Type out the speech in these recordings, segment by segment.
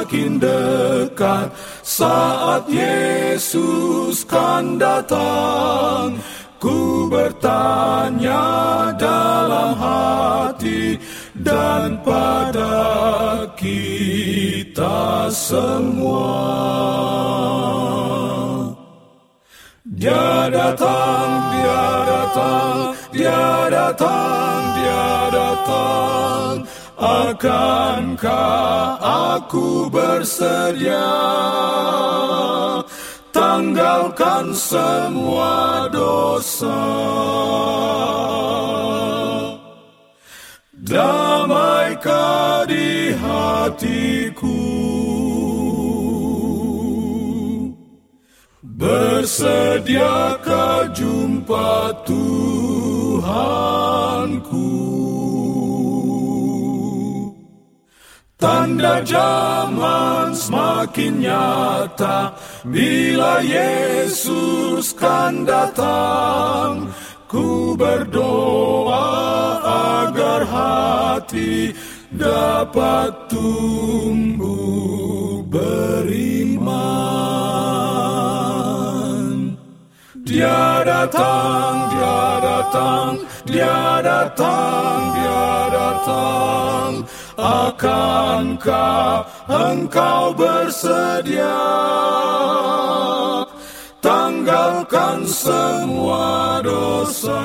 semakin dekat saat Yesus kan datang. Ku bertanya dalam hati dan pada kita semua. Dia datang, dia datang, dia datang, dia datang. Akankah aku bersedia? Tanggalkan semua dosa. Damaikah di hatiku? Bersediakah jumpa Tuhanku Tanda zaman semakin nyata Bila Yesus kan datang. Ku berdoa agar hati dapat tumbuh beriman. Dia datang, dia datang, dia datang, dia datang Akankah engkau bersedia. Tanggalkan semua dosa.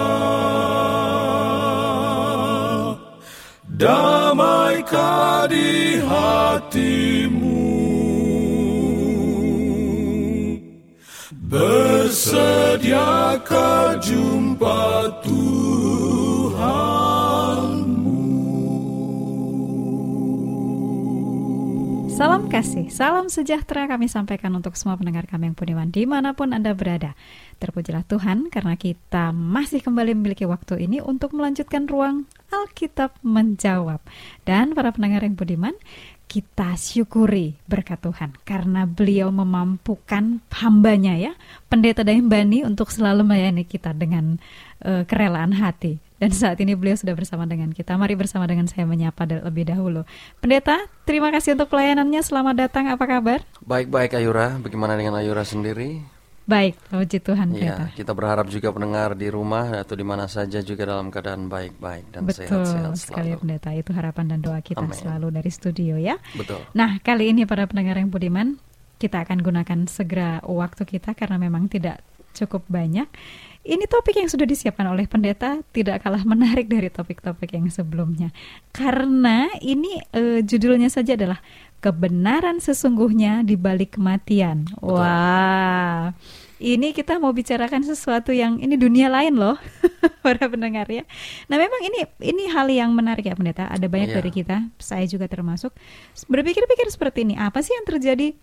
Damaikah di hatimu. Bersediakah jumpa Tuhan Salam kasih, salam sejahtera kami sampaikan untuk semua pendengar kami yang budiman di mana pun Anda berada. Terpujilah Tuhan karena kita masih kembali memiliki waktu ini untuk melanjutkan ruang Alkitab menjawab. Dan para pendengar yang budiman, kita syukuri berkat Tuhan karena beliau memampukan hambanya ya, pendeta Bani untuk selalu melayani kita dengan uh, kerelaan hati. Dan saat ini beliau sudah bersama dengan kita. Mari bersama dengan saya menyapa lebih dahulu. Pendeta, terima kasih untuk pelayanannya. Selamat datang. Apa kabar? Baik-baik Ayura. Bagaimana dengan Ayura sendiri? Baik, puji Tuhan. Ya, kita berharap juga pendengar di rumah atau di mana saja juga dalam keadaan baik-baik dan sehat-sehat selalu. sekali pendeta. Itu harapan dan doa kita Amen. selalu dari studio ya. Betul. Nah, kali ini para pendengar yang budiman, kita akan gunakan segera waktu kita karena memang tidak cukup banyak. Ini topik yang sudah disiapkan oleh pendeta tidak kalah menarik dari topik-topik yang sebelumnya. Karena ini uh, judulnya saja adalah kebenaran sesungguhnya di balik kematian. Betul. Wah. Ini kita mau bicarakan sesuatu yang ini dunia lain loh, para pendengar ya. Nah, memang ini ini hal yang menarik ya pendeta. Ada banyak yeah. dari kita, saya juga termasuk berpikir-pikir seperti ini. Apa sih yang terjadi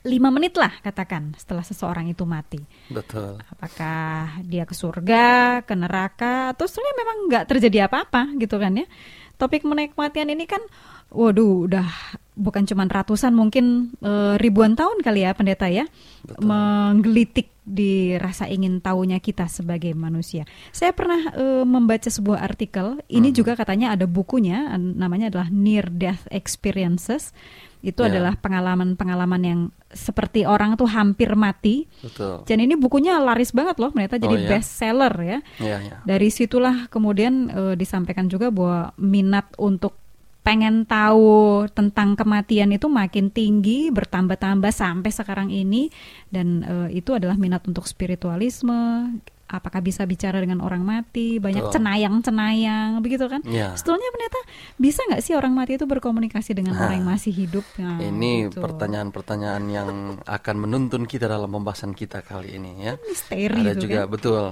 lima menit lah katakan setelah seseorang itu mati. Betul. Apakah dia ke surga, ke neraka, atau sebenarnya memang nggak terjadi apa-apa gitu kan ya? Topik mengenai kematian ini kan, waduh, udah bukan cuma ratusan, mungkin e, ribuan tahun kali ya pendeta ya, Betul. menggelitik di rasa ingin tahunya kita sebagai manusia. Saya pernah e, membaca sebuah artikel, ini Hmm. juga katanya ada bukunya, an- namanya adalah Near Death Experiences. Itu Ya. adalah pengalaman-pengalaman yang seperti orang tuh hampir mati. Betul. Dan ini bukunya laris banget loh, ternyata jadi Oh, ya? best seller ya. Iya, iya. Dari situlah kemudian eh, disampaikan juga bahwa minat untuk pengen tahu tentang kematian itu makin tinggi, bertambah-tambah sampai sekarang ini dan eh, itu adalah minat untuk spiritualisme, apakah bisa bicara dengan orang mati, banyak Betul. cenayang-cenayang begitu kan? Iya. Sebetulnya pendeta bisa nggak sih orang mati itu berkomunikasi dengan Nah, orang yang masih hidup? Nah, Ini gitu. pertanyaan-pertanyaan yang akan menuntun kita dalam pembahasan kita kali ini ya. misteri Ada juga kan? betul.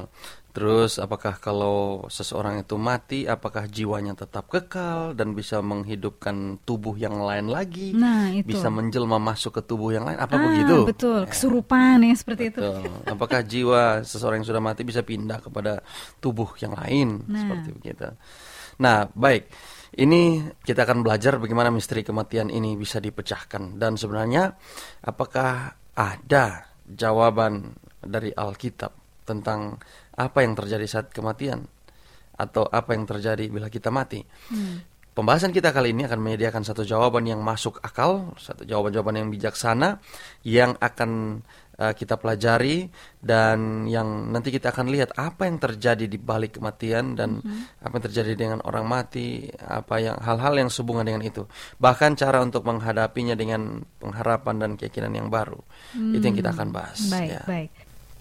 Terus apakah kalau seseorang itu mati apakah jiwanya tetap kekal dan bisa menghidupkan tubuh yang lain lagi? Nah, itu. Bisa menjelma masuk ke tubuh yang lain apa Ah, begitu? Betul, kesurupan ya seperti itu. Betul. Apakah jiwa seseorang yang sudah mati bisa pindah kepada tubuh yang lain Nah. seperti begitu? Nah, baik. Ini kita akan belajar bagaimana misteri kematian ini bisa dipecahkan dan sebenarnya apakah ada jawaban dari Alkitab tentang apa yang terjadi saat kematian atau apa yang terjadi bila kita mati? Pembahasan kita kali ini akan menyediakan satu jawaban yang masuk akal, satu jawaban-jawaban yang bijaksana yang akan uh, kita pelajari dan yang nanti kita akan lihat apa yang terjadi di balik kematian dan apa yang terjadi dengan orang mati, apa yang hal-hal yang sehubungan dengan itu. Bahkan cara untuk menghadapinya dengan pengharapan dan keyakinan yang baru. Itu yang kita akan bahas. Baik, ya. baik.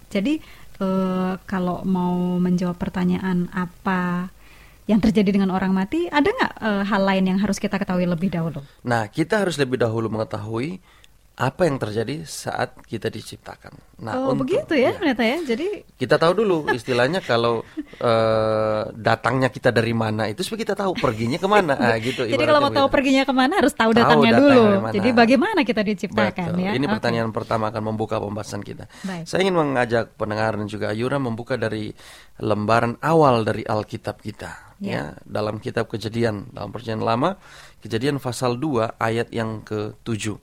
Jadi eh, kalau mau menjawab pertanyaan apa yang terjadi dengan orang mati, ada nggak eh, hal lain yang harus kita ketahui lebih dahulu? Nah, kita harus lebih dahulu mengetahui apa yang terjadi saat kita diciptakan. Nah, oh untuk- begitu ya, ya. ternyata ya. Jadi Kita tahu dulu istilahnya kalau eh, datangnya kita dari mana itu supaya kita tahu perginya ke mana. Ah, gitu. Jadi kalau mau tahu perginya ke mana harus tahu Tahu datangnya datang dulu. Jadi bagaimana kita diciptakan Betul. ya? Ini Oke. pertanyaan pertama akan membuka pembahasan kita. Baik. Saya ingin mengajak pendengar dan juga Ayura membuka dari lembaran awal dari Alkitab kita. Ya. Ya, dalam kitab Kejadian dalam Perjanjian Lama, Kejadian pasal 2 ayat yang ke-7.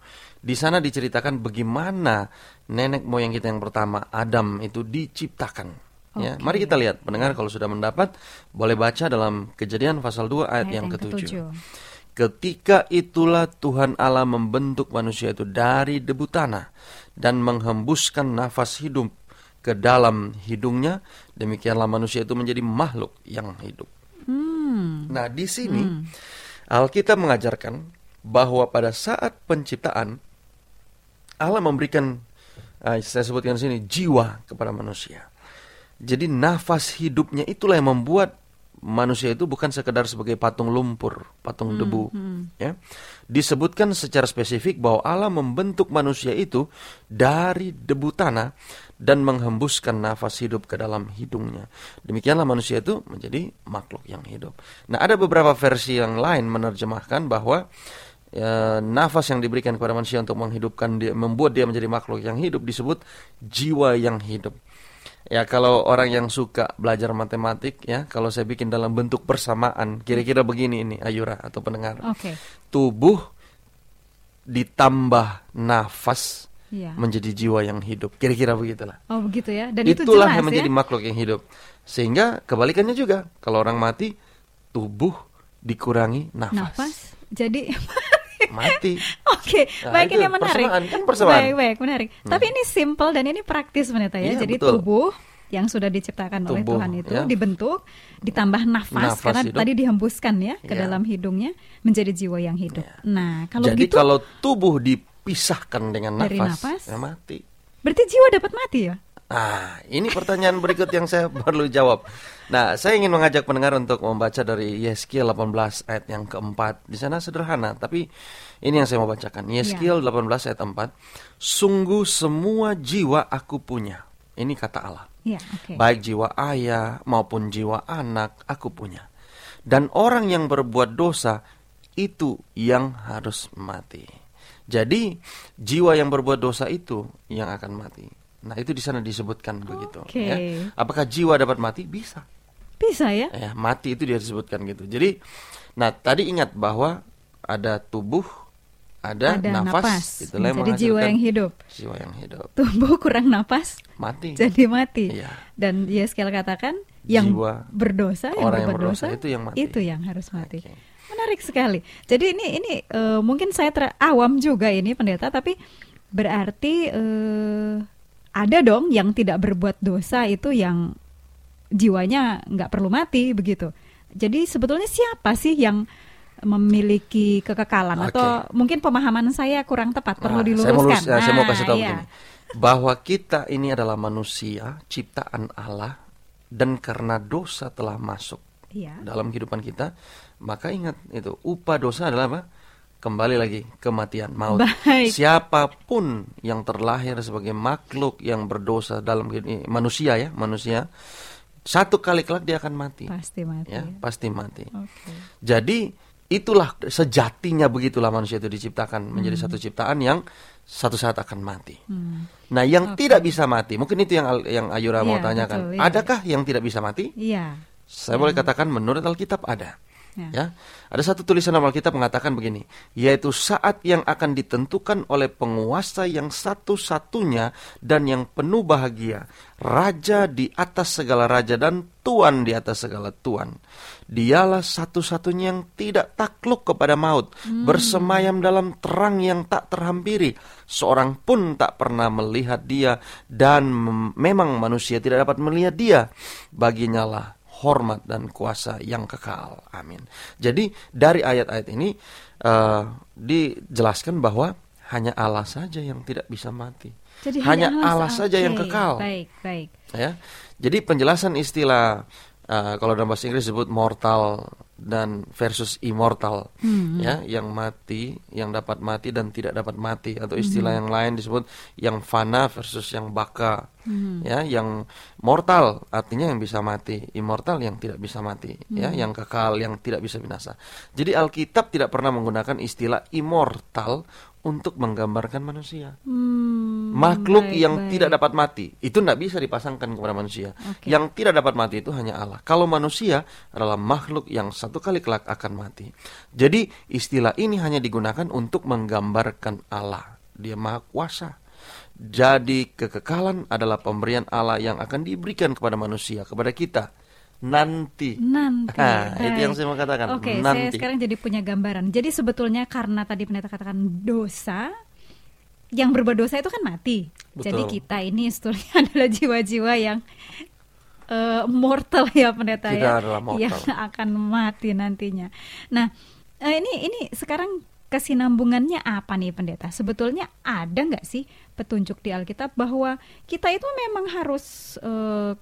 Di sana diceritakan bagaimana nenek moyang kita yang pertama Adam itu diciptakan. Ya, Oke. mari kita lihat pendengar kalau sudah mendapat boleh baca dalam Kejadian pasal 2 ayat, yang, ke-7. Ketika itulah Tuhan Allah membentuk manusia itu dari debu tanah dan menghembuskan nafas hidup ke dalam hidungnya, demikianlah manusia itu menjadi makhluk yang hidup. Hmm. Nah, di sini Alkitab mengajarkan bahwa pada saat penciptaan Allah memberikan eh, saya sebutkan di sini jiwa kepada manusia. Jadi nafas hidupnya itulah yang membuat manusia itu bukan sekedar sebagai patung lumpur, patung debu, ya. Disebutkan secara spesifik bahwa Allah membentuk manusia itu dari debu tanah dan menghembuskan nafas hidup ke dalam hidungnya. Demikianlah manusia itu menjadi makhluk yang hidup. Nah, ada beberapa versi yang lain menerjemahkan bahwa ya, nafas yang diberikan kepada manusia untuk menghidupkan dia, membuat dia menjadi makhluk yang hidup disebut jiwa yang hidup. Ya kalau orang yang suka belajar matematik ya, kalau saya bikin dalam bentuk persamaan, kira-kira begini ini Ayura atau pendengar. Oke. Tubuh ditambah nafas Iya. menjadi jiwa yang hidup. Kira-kira begitulah. Oh begitu ya. Dan itu Itulah jelas yang menjadi ya. makhluk yang hidup. Sehingga kebalikannya juga, kalau orang mati, tubuh dikurangi nafas. Nafas. Jadi Mati. Oke, Nah, baik ini menarik. kan. Baik, baik, menarik. Tapi ini simple dan ini praktis ternyata ya. Iya, Jadi betul. tubuh yang sudah diciptakan oleh Tubuh, Tuhan itu ya. dibentuk, ditambah nafas, Nafas karena hidup. tadi dihembuskan ya ke Iya. dalam hidungnya menjadi jiwa yang hidup. Nah, kalau Jadi begitu kalau tubuh dipisahkan dengan Dari nafas, nafas? ya mati. berarti jiwa dapat mati ya? Ah, ini pertanyaan berikut yang saya perlu jawab. Nah, saya ingin mengajak pendengar untuk membaca dari Yeskiel 18 ayat yang keempat. Di sana sederhana, tapi ini yang saya mau bacakan. Yeskiel 18 ayat 4. Sungguh semua jiwa aku punya. Ini kata Allah. Iya, oke. Baik jiwa ayah maupun jiwa anak aku punya. Dan orang yang berbuat dosa itu yang harus mati. Jadi jiwa yang berbuat dosa itu yang akan mati. Nah itu di sana disebutkan begitu. Oke. Ya. Apakah jiwa dapat mati? Bisa. Bisa ya? Ya, mati itu dia disebutkan gitu. Jadi, nah tadi ingat bahwa ada tubuh, ada, Ada nafas, napas. itulah yang Jadi jiwa yang hidup. Jiwa yang hidup. Tubuh kurang napas Mati. jadi mati. Iya. Dan Yeskel katakan yang Jiwa berdosa, yang orang yang berdosa dosa itu yang mati. itu yang harus mati. Oke. Menarik sekali. Jadi ini ini eh, mungkin saya terawam juga ini pendeta, tapi berarti eh, ada dong yang tidak berbuat dosa itu yang jiwanya nggak perlu mati begitu. Jadi sebetulnya siapa sih yang memiliki kekekalan Oke. atau mungkin pemahaman saya kurang tepat perlu Nah, diluruskan. Saya mau, lurus- ya, saya mau Nah, kasih tahu iya. begini. Bahwa kita ini adalah manusia, ciptaan Allah, dan karena dosa telah masuk Iya. dalam kehidupan kita, maka ingat itu upah dosa adalah apa? Kembali lagi kematian maut. Baik. Siapa pun yang terlahir sebagai makhluk yang berdosa dalam ini, manusia ya, manusia satu kali kelak dia akan mati. Pasti mati. Ya, pasti mati. Oke. Jadi itulah sejatinya begitulah manusia itu diciptakan menjadi satu ciptaan yang satu saat akan mati. Hmm. Nah, yang tidak bisa mati, mungkin itu yang yang Ayura mau Iya, tanyakan. betul, iya. Adakah yang tidak bisa mati? Iya. Saya boleh katakan menurut Alkitab ada. Ya. Ya, ada satu tulisan Alkitab mengatakan begini, yaitu saat yang akan ditentukan oleh penguasa yang satu-satunya dan yang penuh bahagia, raja di atas segala raja dan tuan di atas segala tuan. Dialah satu-satunya yang tidak takluk kepada maut, bersemayam dalam terang yang tak terhampiri. Seorang pun tak pernah melihat dia dan mem- memang manusia tidak dapat melihat dia. Baginya lah hormat dan kuasa yang kekal. Amin. Jadi dari ayat-ayat ini eh, dijelaskan bahwa hanya Allah saja yang tidak bisa mati. Jadi hanya Allah saja yang Oke, kekal. Baik, baik. Ya. Jadi penjelasan istilah eh, kalau dalam bahasa Inggris disebut mortal dan versus immortal Hmm. ya yang mati yang dapat mati dan tidak dapat mati atau istilah Hmm. yang lain disebut yang fana versus yang baka Hmm. ya yang mortal artinya yang bisa mati immortal yang tidak bisa mati ya Hmm. yang kekal yang tidak bisa binasa jadi Alkitab tidak pernah menggunakan istilah immortal untuk menggambarkan manusia. Hmm, makhluk baik, yang baik. tidak dapat mati itu tidak bisa dipasangkan kepada manusia. Oke. yang tidak dapat mati itu hanya Allah. Kalau manusia adalah makhluk yang satu kali kelak akan mati. Jadi istilah ini hanya digunakan untuk menggambarkan Allah. Dia maha kuasa. Jadi kekekalan adalah pemberian Allah yang akan diberikan kepada manusia kepada kita nanti Nanti. Nah, itu baik. yang saya mau katakan. Oke, saya Nanti. sekarang jadi punya gambaran. Jadi sebetulnya karena tadi pendeta katakan dosa, yang berbuat dosa itu kan mati. Betul. Jadi kita ini sebetulnya adalah jiwa-jiwa yang eh, mortal ya pendeta Kita ya, adalah mortal. yang akan mati nantinya. Nah, eh, ini ini sekarang kesinambungannya apa nih pendeta? Sebetulnya ada nggak sih petunjuk di Alkitab bahwa kita itu memang harus eh,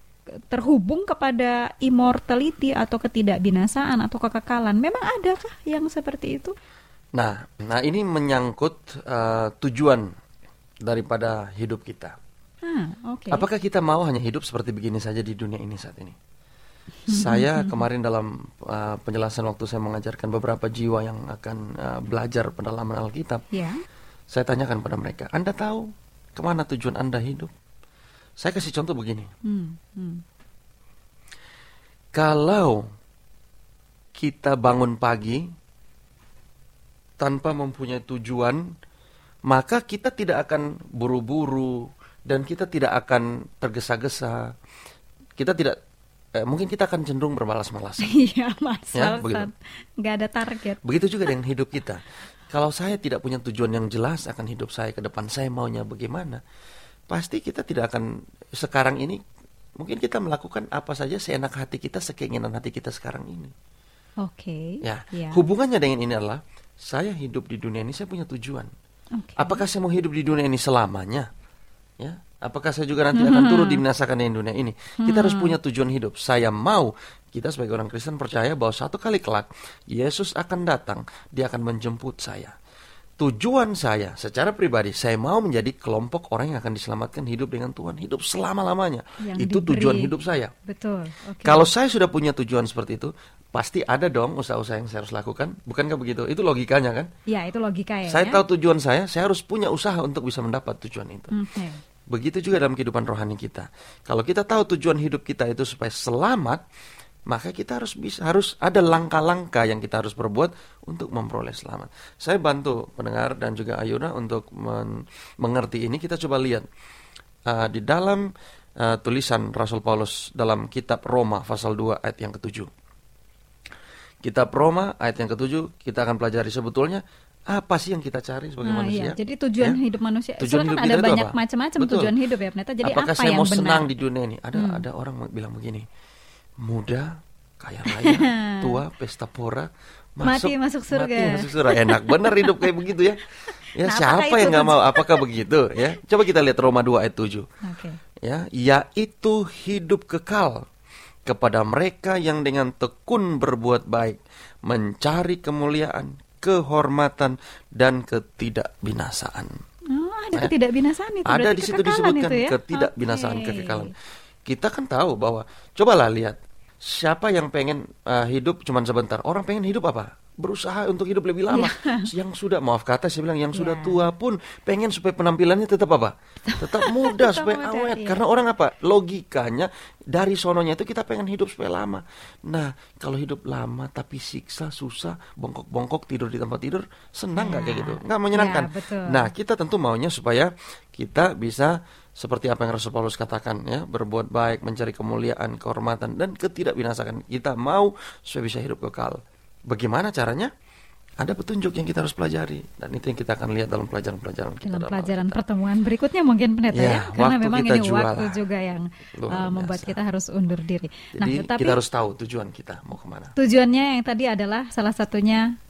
terhubung kepada immortality atau ketidakbinasaan atau kekekalan. Memang adakah yang seperti itu? Nah, nah ini menyangkut eh, tujuan daripada hidup kita. Ah, oke. Apakah kita mau hanya hidup seperti begini saja di dunia ini saat ini? saya kemarin dalam uh, penjelasan waktu saya mengajarkan beberapa jiwa yang akan uh, belajar pendalaman Alkitab, Ya. saya tanyakan pada mereka, Anda tahu ke mana tujuan Anda hidup? Saya kasih contoh begini, Hmm, hmm. kalau kita bangun pagi tanpa mempunyai tujuan, maka kita tidak akan buru-buru dan kita tidak akan tergesa-gesa. Kita tidak, eh, mungkin kita akan cenderung bermalas-malasan. Iya, Ya, masal begitu. nggak ada target. Begitu juga dengan hidup kita. Kalau saya tidak punya tujuan yang jelas akan hidup saya ke depan, saya maunya bagaimana? Pasti kita tidak akan sekarang ini mungkin kita melakukan apa saja seenak hati kita, sekeinginan hati kita sekarang ini. Oke. Ya, Ya. hubungannya dengan ini adalah saya hidup di dunia ini saya punya tujuan. Oke. Apakah saya mau hidup di dunia ini selamanya? Ya, apakah saya juga nanti akan turut dibinasakan dengan dunia ini? Kita harus punya tujuan hidup. Saya mau kita sebagai orang Kristen percaya bahwa satu kali kelak Yesus akan datang, dia akan menjemput saya. Tujuan saya secara pribadi saya mau menjadi kelompok orang yang akan diselamatkan hidup dengan Tuhan hidup selama lamanya Yang itu diberi. tujuan hidup saya Betul. Oke. kalau saya sudah punya tujuan seperti itu pasti ada dong usaha-usaha yang saya harus lakukan bukankah begitu itu logikanya kan Ya, itu logika ya. saya ya? tahu tujuan saya saya harus punya usaha untuk bisa mendapat tujuan itu Oke. begitu juga dalam kehidupan rohani kita kalau kita tahu tujuan hidup kita itu supaya selamat maka kita harus bisa harus ada langkah-langkah yang kita harus perbuat untuk memperoleh selamat. Saya bantu pendengar dan juga Ayuna untuk men- mengerti ini. Kita coba lihat uh, di dalam uh, tulisan Rasul Paulus dalam kitab Roma pasal 2 ayat yang ketujuh. Kitab Roma ayat yang ketujuh kita akan pelajari sebetulnya apa sih yang kita cari sebagai Ah, manusia? iya. Jadi tujuan Ya? hidup manusia. Tujuan hidup kan ada banyak macam-macam tujuan hidup ya, Pendeta. Jadi Apakah apa saya yang mau benar? Hmm. senang di dunia ini? Ada ada orang bilang begini, muda, kaya raya, tua, pesta pora, Mati masuk surga. Mati masuk surga. Enak benar hidup kayak begitu ya. Ya Nah, siapa yang nggak mau? Apakah begitu ya? Coba kita lihat Roma 2 ayat 7 Oke. ya yaitu hidup kekal kepada mereka yang dengan tekun berbuat baik mencari kemuliaan kehormatan dan ketidakbinasaan Oh, ada Ya. ketidakbinasaan itu. ada di situ disebutkan itu ya? ketidakbinasaan Oke. kekekalan kita kan tahu bahwa cobalah lihat siapa yang pengen uh, hidup cuman sebentar? Orang pengen hidup apa? Berusaha untuk hidup lebih lama. Yang sudah maaf kata saya bilang yang sudah Ya. tua pun pengen supaya penampilannya tetap apa? Tetap muda Tetap supaya muda, awet. iya. karena orang apa? Logikanya dari sononya itu kita pengen hidup supaya lama. Nah kalau hidup lama tapi siksa susah bongkok-bongkok tidur di tempat tidur senang nggak Ya. kayak gitu? Nggak menyenangkan. Ya, betul. nah kita tentu maunya supaya kita bisa seperti apa yang Rasul Paulus katakan ya berbuat baik mencari kemuliaan kehormatan dan ketidakbinasakan kita mau supaya bisa hidup kekal bagaimana caranya ada petunjuk yang kita harus pelajari dan itu yang kita akan lihat dalam pelajaran-pelajaran kita dalam pelajaran Alkitab. pertemuan berikutnya mungkin pendeta Ya, ya, karena memang kita ini jual waktu juga yang uh, membuat biasa. kita harus undur diri. nah, jadi tetapi kita harus tahu tujuan kita mau ke mana tujuannya yang tadi adalah salah satunya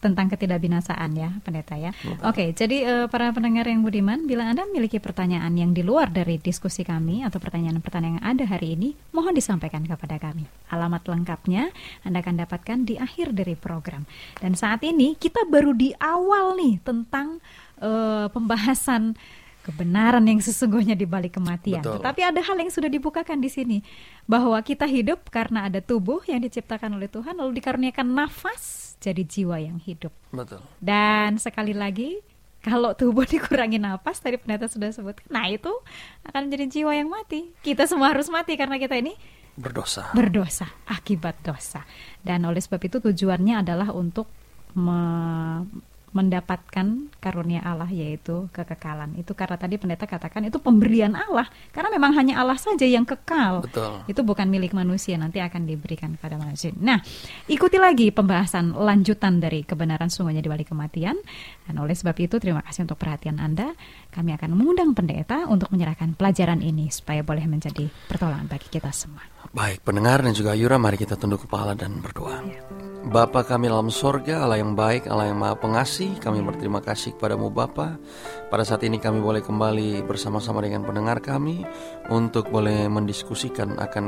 tentang ketidakbinasaan ya, pendeta ya. Oke, jadi eh, para pendengar yang budiman, bila Anda memiliki pertanyaan yang di luar dari diskusi kami atau pertanyaan-pertanyaan yang ada hari ini, mohon disampaikan kepada kami. Alamat lengkapnya Anda akan dapatkan di akhir dari program. Dan saat ini kita baru di awal nih tentang eh, pembahasan kebenaran yang sesungguhnya di balik kematian. Betul. Tetapi ada hal yang sudah dibukakan di sini bahwa kita hidup karena ada tubuh yang diciptakan oleh Tuhan lalu dikaruniakan nafas jadi jiwa yang hidup. betul Dan sekali lagi kalau tubuh dikurangi nafas tadi pendeta sudah sebutkan, nah itu akan menjadi jiwa yang mati. Kita semua harus mati karena kita ini berdosa berdosa akibat dosa. Dan oleh sebab itu tujuannya adalah untuk me- mendapatkan karunia Allah yaitu kekekalan. Itu karena tadi pendeta katakan itu pemberian Allah karena memang hanya Allah saja yang kekal. betul Itu bukan milik manusia, nanti akan diberikan kepada manusia. Nah, ikuti lagi pembahasan lanjutan dari kebenaran sungguhnya di balik kematian. Dan oleh sebab itu, terima kasih untuk perhatian Anda. Kami akan mengundang pendeta untuk menyerahkan pelajaran ini supaya boleh menjadi pertolongan bagi kita semua. Baik pendengar dan juga Yura Mari kita tunduk kepala dan berdoa. Bapa kami dalam sorga Allah yang baik Allah yang maha pengasih Kami berterima kasih kepadamu Bapa. Pada saat ini kami boleh kembali bersama-sama dengan pendengar kami Untuk boleh mendiskusikan akan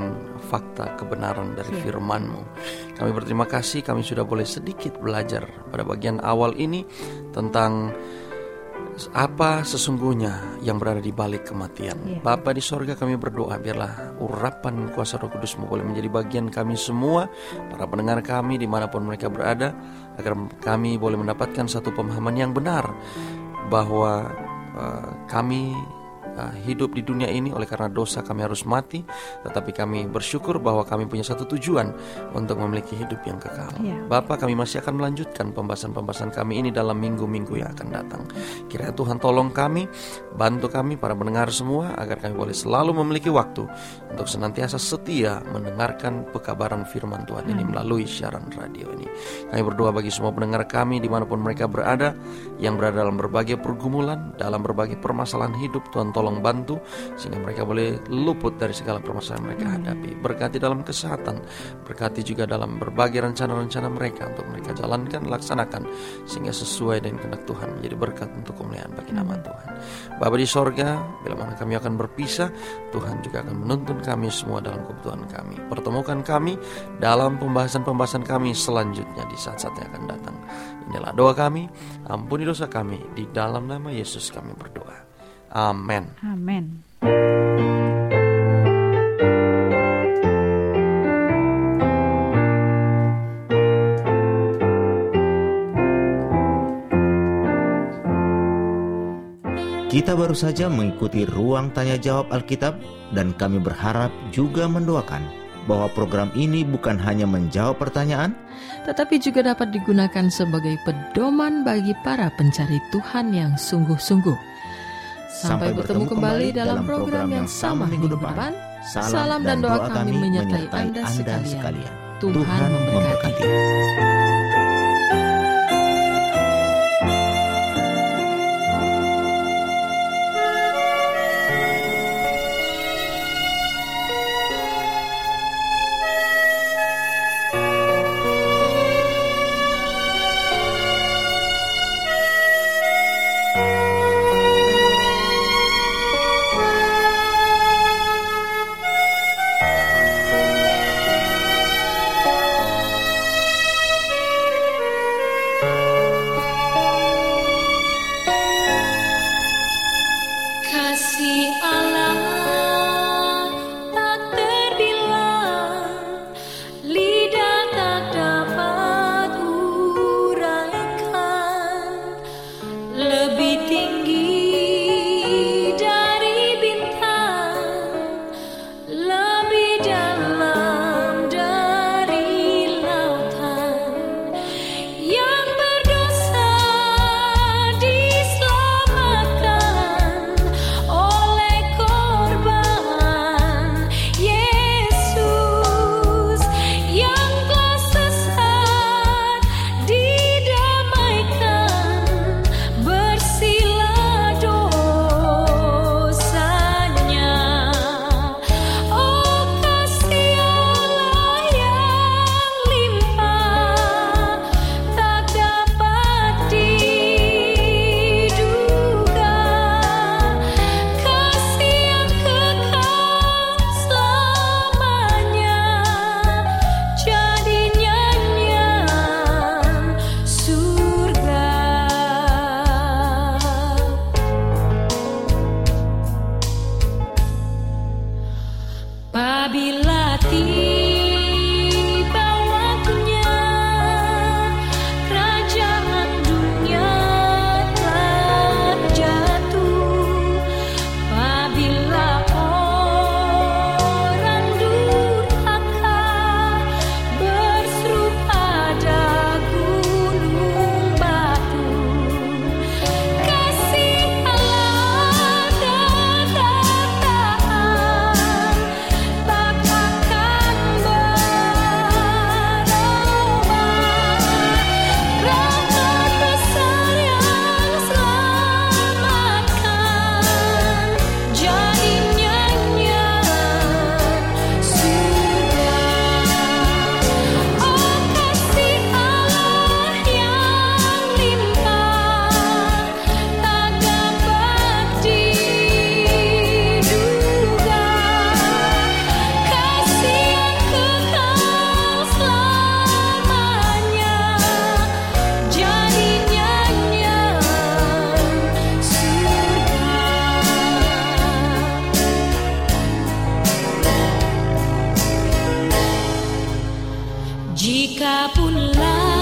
fakta kebenaran dari firman-Mu. Kami berterima kasih kami sudah boleh sedikit belajar pada bagian awal ini Tentang apa sesungguhnya yang berada di balik kematian. Iya. Bapa di sorga kami berdoa biarlah urapan kuasa roh kudusmu boleh menjadi bagian kami semua, para pendengar kami di mana pun mereka berada, agar kami boleh mendapatkan satu pemahaman yang benar bahwa eh, kami eh, hidup di dunia ini oleh karena dosa kami harus mati, tetapi kami bersyukur bahwa kami punya satu tujuan untuk memiliki hidup yang kekal. Iya. Bapak kami masih akan melanjutkan pembahasan-pembahasan kami ini dalam minggu-minggu yang akan datang. Kiranya Tuhan tolong kami, bantu kami para pendengar semua agar kami boleh selalu memiliki waktu untuk senantiasa setia mendengarkan pekabaran firman Tuhan ini melalui siaran radio ini. Kami berdoa bagi semua pendengar kami di mana pun mereka berada, yang berada dalam berbagai pergumulan, dalam berbagai permasalahan hidup, Tuhan tolong tolong bantu sehingga mereka boleh luput dari segala permasalahan mereka hadapi. Berkati dalam kesehatan, berkati juga dalam berbagai rencana-rencana mereka untuk mereka jalankan, laksanakan sehingga sesuai dengan kehendak Tuhan menjadi berkat untuk kemuliaan bagi nama Tuhan. Bapa di sorga, bila mana kami akan berpisah, Tuhan juga akan menuntun kami semua dalam kebutuhan kami. Pertemukan kami dalam pembahasan-pembahasan kami selanjutnya di saat-saat yang akan datang. Inilah doa kami, ampuni dosa kami, di dalam nama Yesus kami berdoa. Amin. Amin. Kita baru saja mengikuti ruang tanya jawab Alkitab dan kami berharap juga mendoakan bahwa program ini bukan hanya menjawab pertanyaan, tetapi juga dapat digunakan sebagai pedoman bagi para pencari Tuhan yang sungguh-sungguh. Sampai, bertemu kembali dalam program yang sama minggu depan. Salam dan doa kami menyertai Anda sekalian. Tuhan memberkati. Jikapun lah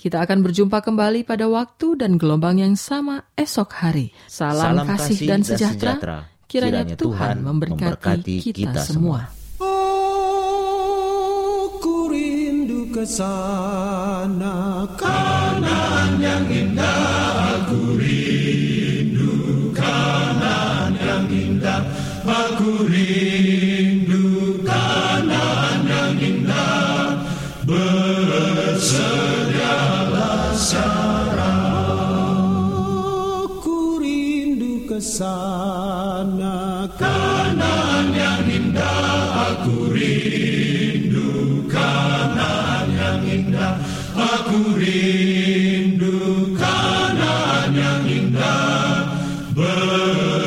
Kita akan berjumpa kembali pada waktu dan gelombang yang sama esok hari. Salam, kasih, dan sejahtera. Kiranya, Tuhan memberkati, kita, semua. Aku rindu ke sana kanan yang indah Aku rindu kanan yang indah Aku rindu sana kanan yang indah Aku rindu kanan yang indah Aku rindu kanan yang indah Bersedialah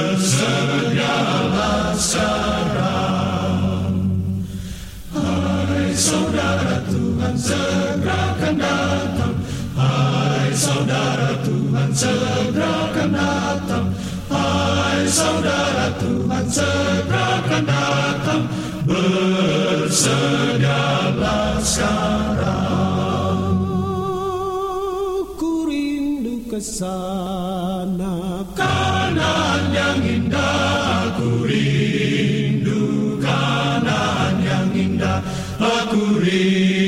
sekarang Hai saudara Tuhan segera akan datang. Hai saudara Tuhan segera akan datang saudara Tuhan segera akan datang. Bersedialah sekarang. Ku rindu ke sana. Kanan yang indah Aku rindu kanan yang indah. Aku rindu